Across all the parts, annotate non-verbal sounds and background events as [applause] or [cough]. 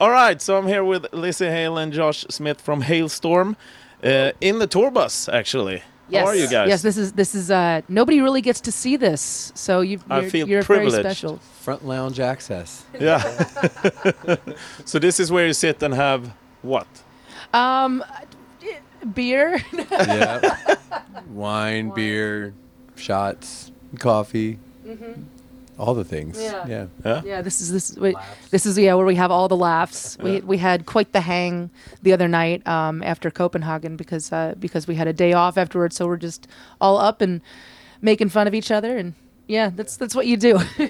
All right, so I'm here with Lizzy Hale and Josh Smith from Halestorm uh, in the tour bus, actually. Yes. How are you guys? Yes, this is this is uh nobody really gets to see this, so you I you're, feel you're very privileged. special. Front lounge access. Yeah. [laughs] so this is where you sit and have what? Um, beer. [laughs] yeah. Wine, beer, shots, coffee, all the things. Yeah. Yeah. yeah, this is this wait, this is yeah where we have all the laughs. We we had quite the hang the other night um, after Copenhagen because uh, because we had a day off afterwards, so we're just all up and making fun of each other and yeah, that's that's what you do. [laughs]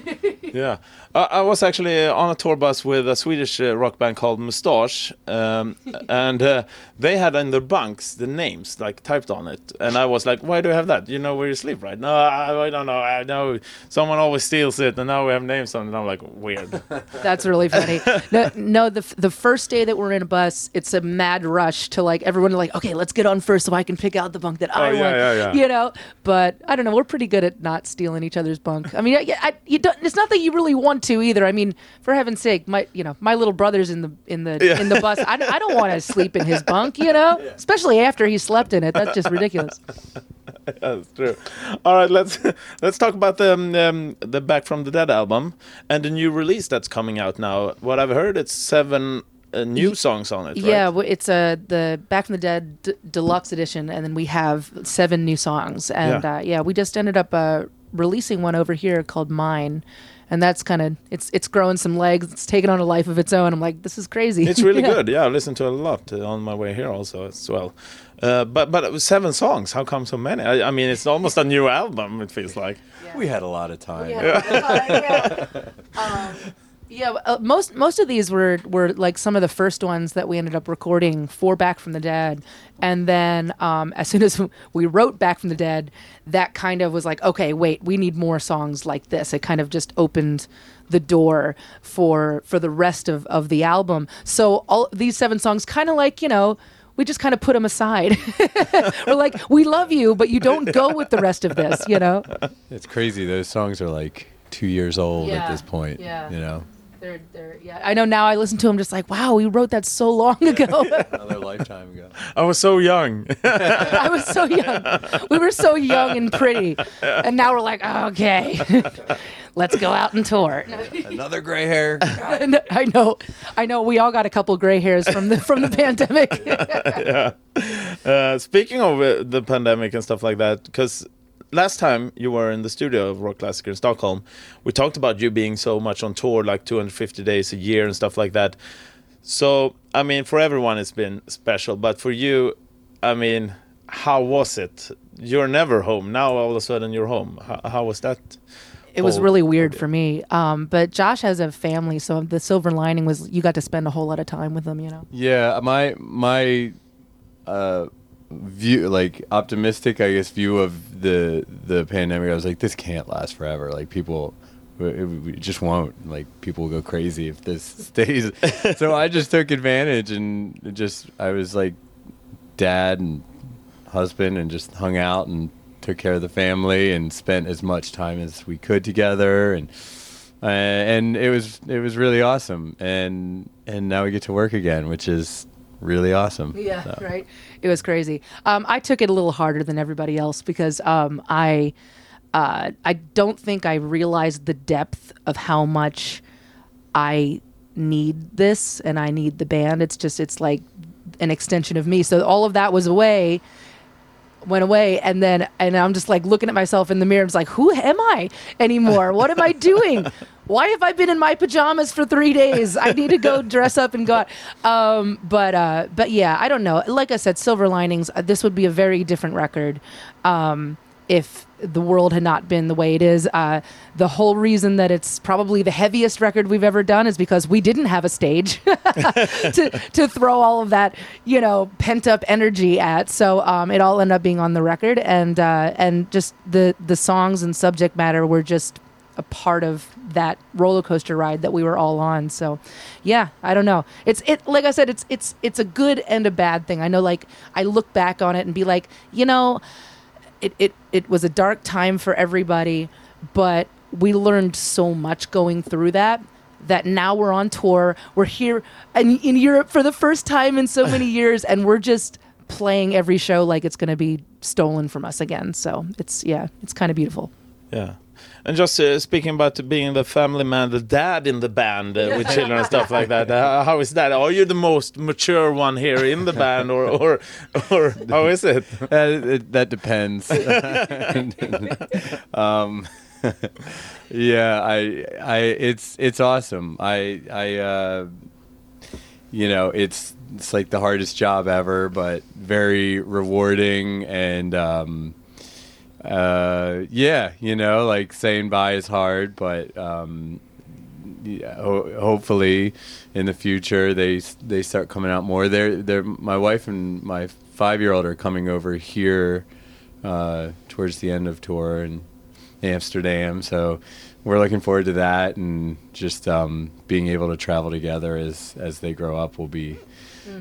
Yeah, I, I was actually uh, on a tour bus with a Swedish uh, rock band called Mustasch, um, [laughs] and uh, they had in their bunks the names like typed on it, and I was like, "Why do you have that? You know where you sleep, right?" No, I, I don't know. I know someone always steals it, and now we have names on it. And I'm like, weird. [laughs] That's really funny. No, no, the the first day that we're in a bus, it's a mad rush to like everyone like, okay, let's get on first so I can pick out the bunk that I Oh, yeah, want. yeah, yeah. You know, but I don't know. We're pretty good at not stealing each other's bunk. I mean, I, I, you don't, it's not that you really want to either. I mean, for heaven's sake, my you know my little brother's in the in the Yeah. in the bus. I, I don't want to sleep in his bunk. You know, especially after he slept in it. That's just ridiculous. [laughs] That's true. All right, let's [laughs] let's talk about the um, um, the Back from the Dead album and the new release that's coming out now. What I've heard, it's seven uh, new songs on it. Right? Yeah, well, it's uh, the Back from the Dead d- deluxe edition, and then we have seven new songs. And Yeah. yeah, uh, yeah we just ended up uh, releasing one over here called Mine, and that's kind of it's it's growing some legs. It's taken on a life of its own. I'm like, this is crazy. It's really [laughs] Yeah. good. Yeah, I listened to it a lot uh, on my way here also as well. Uh, but but it was seven songs. How come so many? I, I mean, it's almost a new album. It feels like. We had a lot of time. Yeah, [laughs] um, yeah uh, most most of these were were like some of the first ones that we ended up recording for Back from the Dead, and then um, [laughs] as soon as we wrote Back from the Dead, that kind of was like, okay, wait, we need more songs like this. It kind of just opened the door for for the rest of of the album. So all these seven songs, kind of like you know. We just kind of put them aside. [laughs] We're like, we love you, but you don't go with the rest of this, you know? It's crazy. Those songs are like two years old Yeah. at this point. Yeah. You know, They're, they're, yeah. I know now I listen to them just like, wow, we wrote that so long ago. [laughs] another [laughs] lifetime ago. I was so young. [laughs] I was so young. We were so young and pretty. And now we're like, okay, let's go out and tour. another gray hair. I know. I know. We all got a couple gray hairs from the, from the pandemic. uh, speaking of uh, the pandemic and stuff like that, because last time you were in the studio of Rock Classic in Stockholm, we talked about you being so much on tour, like 250 days a year and stuff like that. So, I mean, for everyone it's been special, but for you, I mean, how was it? You're never home. Now all of a sudden you're home. How, how was that? It was really weird for me. Um, but Josh has a family, so the silver lining was you got to spend a whole lot of time with them, you know? Yeah, my my uh, view, like optimistic, I guess, view of the the pandemic. I was like, this can't last forever. Like people, it, it just won't. Like people will go crazy if this [laughs] stays. so I just took advantage and just I was like dad and husband and just hung out and took care of the family and spent as much time as we could together and uh, and it was it was really awesome and and now we get to work again which is really awesome Yeah, So, right. It was crazy. Um, I took it a little harder than everybody else because um, I uh, I don't think I realized the depth of how much I need this and I need the band. It's just it's like an extension of me. So all of that was away went away and then and I'm just like looking at myself in the mirror and it's like who am I anymore? What am I doing? [laughs] Why have I been in my pajamas for 3 days? I need to go dress up and go out um but uh but yeah I don't know. Like I said silver linings uh, this would be a very different record. Um if the world had not been the way it is uh the whole reason that it's probably the heaviest record we've ever done is because we didn't have a stage [laughs] to to throw all of that you know pent up energy at. So um, it all ended up being on the record, and uh, and just the the songs and subject matter were just a part of that roller coaster ride that we were all on. So yeah, I don't know. It's it like I said, it's it's it's a good and a bad thing. I know like I look back on it and be like, you know, it it it was a dark time for everybody, but we learned so much going through that that now we're on tour. We're here in, in Europe for the first time in so many [laughs] years, and we're just playing every show like it's going to be stolen from us again. So it's yeah, it's kind of beautiful. Yeah. And just uh, speaking about being the family man, the dad in the band uh, with children and stuff like that. Uh, how is that? Are you the most mature one here in the band, or or, or how is it? [laughs] that, it- that depends. [laughs] [laughs] um, yeah, I, I, it's, it's awesome. I, I, uh, you know, it's, it's like the hardest job ever, but very rewarding and, um, uh, yeah, you know, like saying bye is hard, but, um, yeah, ho- hopefully in the future they they start coming out more. They're they're my wife and my five year old are coming over here uh, towards the end of tour in Amsterdam, so we're looking forward to that and just um, being able to travel together as as they grow up will be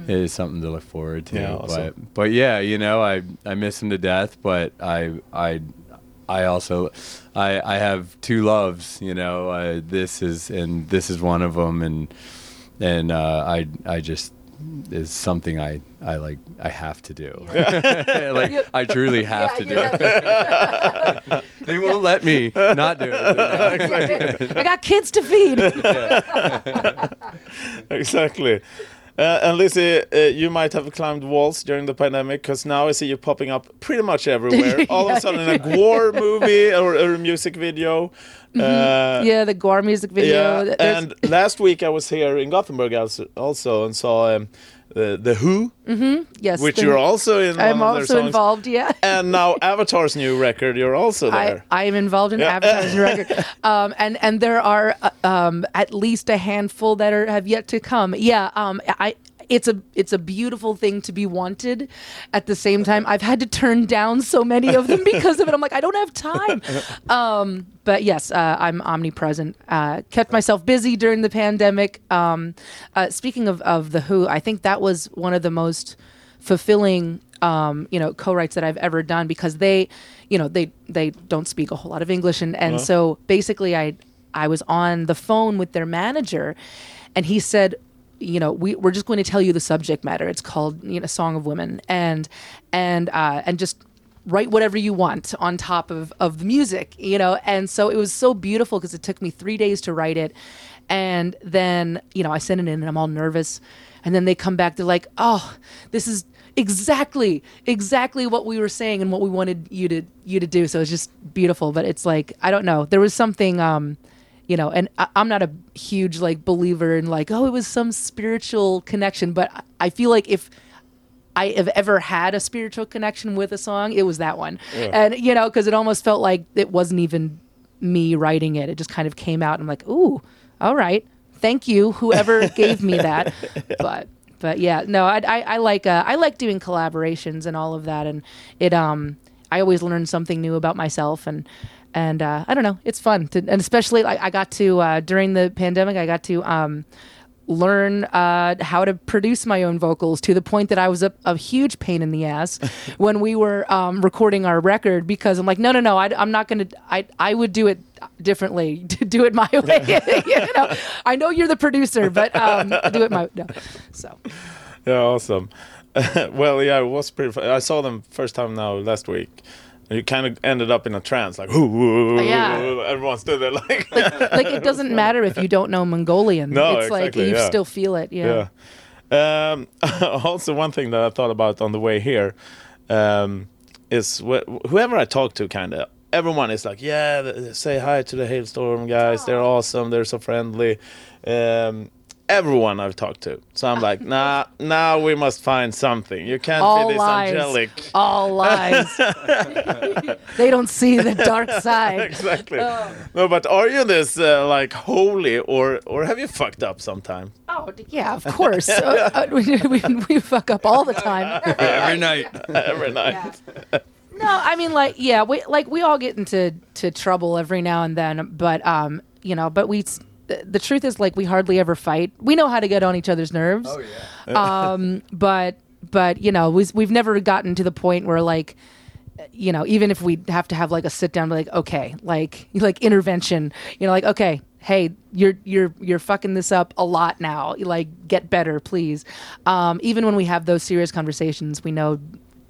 is something to look forward to. Yeah, awesome. But but yeah, you know, I I miss them to death, but I I I also I I have two loves, you know. Uh, this is and this is one of them, and and uh, I I just is something I I like I have to do. [laughs] like I truly have to do it. they won't let me not do it. [laughs] I got kids to feed. [laughs] exactly. Uh, and Lizzy, uh, you might have climbed walls during the pandemic because now I see you popping up pretty much everywhere. [laughs] All of a sudden, in a Gore movie or, or a music video. Uh, yeah, the Gore music video. yeah. There's- And last week I was here in Gothenburg also, also and saw um, the, the Hu, yes, which the- you're also in. I'm one of their also involved. Yeah. [laughs] And now Avatar's new record, you're also there. I am involved in Yeah. Avatar's record, [laughs] um, and and there are uh, um, at least a handful that are have yet to come. Yeah, um, I. It's a it's a beautiful thing to be wanted. At the same time, I've had to turn down so many of them because of it. I'm like, I don't have time. [laughs] Um, but yes, uh, I'm omnipresent. Uh, kept myself busy during the pandemic. Um, uh, speaking of, of the Hu, I think that was one of the most fulfilling um, you know co-writes that I've ever done because they you know they they don't speak a whole lot of English and and so basically I I was on the phone with their manager and he said you know we, we're just going to tell you the subject matter it's called you know Song of Women and and uh, and just write whatever you want on top of, of the music, you know? And so it was so beautiful because it took me three days to write it. And then, you know, I send it in and I'm all nervous. And then they come back, they're like, oh, this is exactly, exactly what we were saying and what we wanted you to, you to do. So it's just beautiful. But it's like, I don't know. There was something, um, you know, and I, I'm not a huge like believer in like, oh, it was some spiritual connection, but I- feel like if, I have ever had a spiritual connection with a song, it was that one. And, you know, because it almost felt like it wasn't even me writing it. It just kind of came out. And I'm like, ooh, all right. Thank you, whoever [laughs] gave me that. But, but yeah, no, I, I, I like, uh, I like doing collaborations and all of that. And it, um, I always learn something new about myself and, and, uh, I don't know, it's fun to, and especially like I got to, uh, during the pandemic, I got to, um, learn uh, how to produce my own vocals to the point that I was a, a huge pain in the ass [laughs] when we were um, recording our record because I'm like, no, no, no, I, am not going to, I, I would do it differently, [laughs] do it my way. [laughs] you know, I know you're the producer, but um, do it my, no. So, Yeah, awesome. well, yeah, it was pretty. Fun. I saw them first time now last week. You kind of ended up in a trance, like, "Ooh, Yeah. everyone stood there [laughs] like, like, it doesn't [laughs] matter if you don't know Mongolian. No, it's like exactly, you yeah. still feel it. Yeah. yeah. Um, [laughs] also, one thing that I thought about on the way here um, is wh- whoever I talk to, kind of everyone is like, "Yeah, say hi to the Halestorm guys. They're awesome. They're so friendly." Um, everyone I've talked to, so I'm like, "Nah, now we must find something. You can't All be this lies. angelic." All lies. [laughs] they don't see the dark side. exactly. No, but are you this uh, like holy, or or have you fucked up sometime? Oh, yeah, of course. Uh, uh, we, we, we fuck up all the time. Every night. [laughs] Every night. No, I mean, like, yeah, we like we all get into to trouble every now and then, but um, you know, but we. S- The the truth is, like, we hardly ever fight. We know how to get on each other's nerves. Oh yeah. um, [laughs] but but you know, we've, we've never gotten to the point where like, you know, even if we have to have like a sit down, like, okay, like [laughs] like intervention, you know, like, okay, hey, you're you're you're fucking this up a lot now. Like, get better, please. Um, even when we have those serious conversations, we know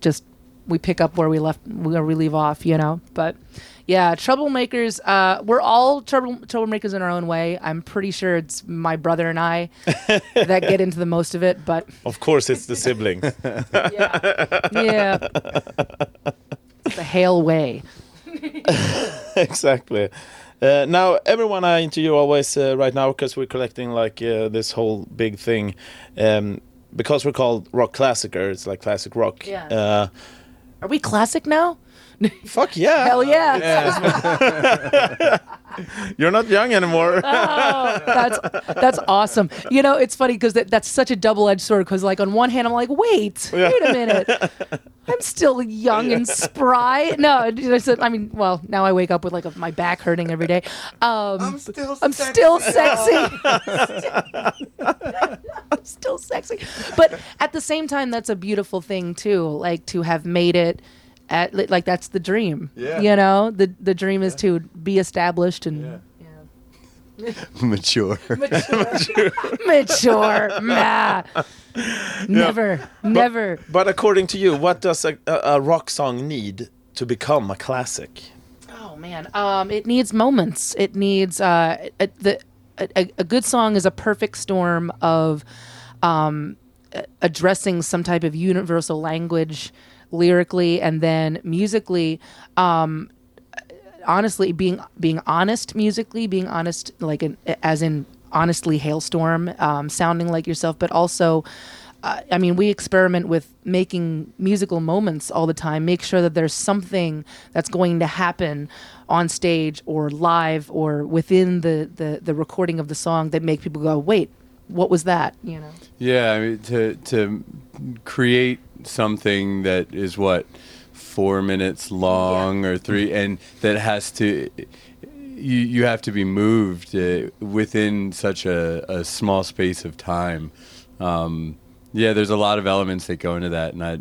just we pick up where we left where we leave off, you know. But yeah, troublemakers. Uh, we're all trouble troublemakers in our own way. I'm pretty sure it's my brother and I [laughs] that get into the most of it. But Of course, it's the siblings. [laughs] yeah, yeah, it's the Hale way. [laughs] exactly. Uh, now, everyone I interview always uh, right now, because we're collecting like uh, this whole big thing, um, because we're called Rockklassiker. It's like classic rock. Yeah. Are we classic now? fuck yeah! Hell yeah! [laughs] You're not young anymore. Oh, that's that's awesome. You know, it's funny because that, that's such a double edged sword. Because like on one hand, I'm like, wait, wait a minute, I'm still young and spry. No, I said, I mean, well, now I wake up with like a, my back hurting every day. Um, I'm still I'm still sexy. [laughs] [laughs] I'm still sexy. But at the same time, that's a beautiful thing too. Like to have made it. At, like that's the dream. Yeah. You know, the the dream is to be established and [laughs] Mature. mature. [laughs] Nah. Never, never. but according to you, what does a, a, a rock song need to become a classic? Oh man, um, it needs moments. It needs uh, a, the a, a good song is a perfect storm of um, a- addressing some type of universal language lyrically and then musically. Um, honestly, being being honest musically, being honest like as in honestly Halestorm, um, sounding like yourself, but also. Uh, I mean, we experiment with making musical moments all the time. Make sure that there's something that's going to happen on stage or live or within the, the, the recording of the song that make people go, "Wait, what was that?" You know. Yeah, I mean, to to create something that is what four minutes long or three, and that has to you you have to be moved uh, within such a, a small space of time. Um, yeah, there's a lot of elements that go into that, and I.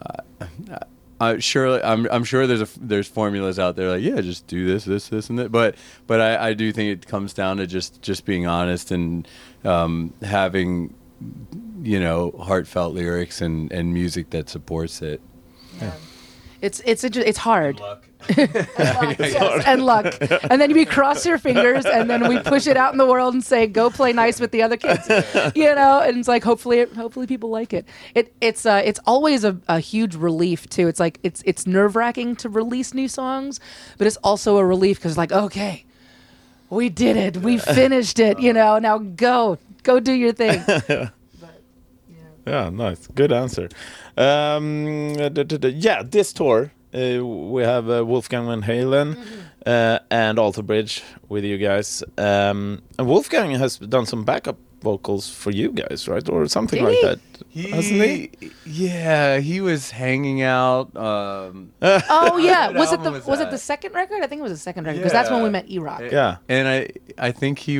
Uh, I sure I'm I'm sure there's a there's formulas out there like yeah just do this this this and that but but I, I do think it comes down to just just being honest and um, having you know heartfelt lyrics and, and music that supports it. It's it's it's, it's hard. [laughs] Yes, and luck. And then we cross your fingers, and then we push it out in the world and say, "Go play nice with the other kids," [laughs] you know. And it's like, hopefully, hopefully people like it. It it's uh, it's always a, a huge relief too. It's like it's it's nerve wracking to release new songs, but it's also a relief because like, okay, we did it, we finished it, you know. Now go go do your thing. [laughs] Yeah, nice. Good answer. Um, yeah, this tour uh, we have uh, Wolfgang Van Halen uh, and Alter Bridge with you guys. Um, and Wolfgang has done some backup vocals for you guys, right, or something Did like he? that. Hasn't he? Yeah, he was hanging out. Um, [laughs] Oh yeah, was it the was was, it the second record? I think it was the second record because that's when we met E Rock. Yeah. and I I think he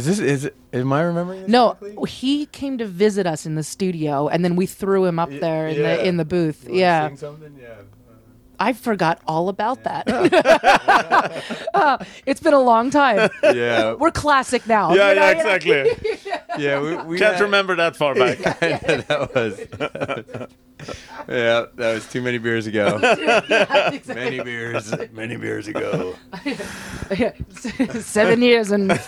is this is it, am I remembering? This No, correctly? he came to visit us in the studio, and then we threw him up there in yeah. the in the booth. You Yeah, sing something? Yeah. I forgot all about that. [laughs] Uh, it's been a long time. Yeah. [laughs] We're classic now. Yeah, you know? yeah, exactly. [laughs] yeah, we, we Can't had- remember that far back. that was. yeah, that was too many beers ago. Yeah, exactly. many beers, many beers ago. Yeah, Seven years and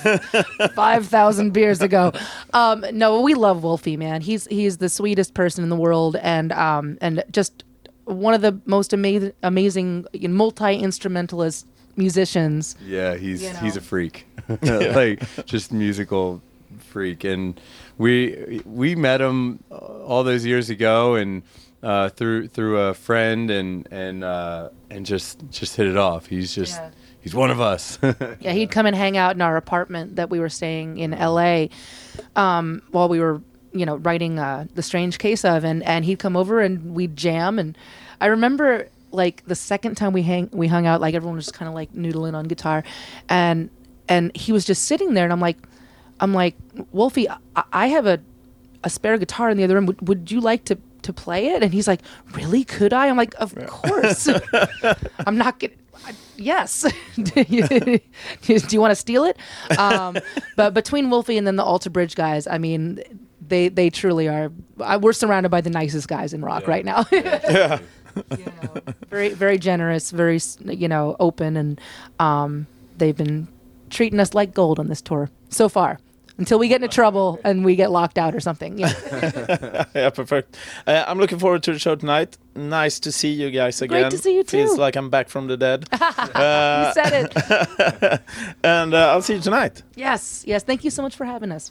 five thousand beers ago. Um, no, we love Wolfie, man. He's he's the sweetest person in the world, and um, and just one of the most amazing, amazing multi instrumentalist musicians. Yeah, he's You know? he's a freak, [laughs] like just musical freak, and we we met him uh, all those years ago, and uh, through through a friend, and and uh, and just just hit it off. He's just Yeah. he's one of us. [laughs] Yeah, he'd come and hang out in our apartment that we were staying in L.A. Um, while we were, you know, writing uh, the Strange Case of, and and he'd come over and we'd jam. And I remember like the second time we hang we hung out, like everyone was just kind of like noodling on guitar, and and he was just sitting there, and I'm like, I'm like, Wolfie, I, I have a a spare guitar in the other room. Would, would you like to to play it?" And he's like, "Really? Could I?" I'm like, "Of course." [laughs] [laughs] I'm not gonna. I- Yes. [laughs] do you, do you want to steal it? Um, but between Wolfie and then the Alter Bridge guys, I mean, they they truly are. I, we're surrounded by the nicest guys in rock right now. yeah. [laughs] you know, very very generous, very you know open, and um, they've been treating us like gold on this tour so far. Until we get into trouble and we get locked out or something. Yeah. [laughs] yeah, perfect. Uh, I'm looking forward to the show tonight. Nice to see you guys again. Great to see you too. Feels like I'm back from the dead. [laughs] you said it. and uh, I'll see you tonight. Yes, yes. Thank you so much for having us.